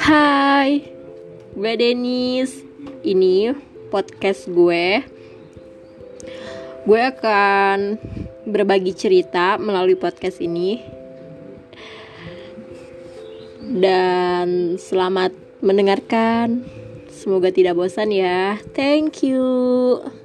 Hai, gue Denis. Ini podcast gue. Gue akan berbagi cerita melalui podcast ini. Dan selamat mendengarkan. Semoga tidak bosan ya. Thank you.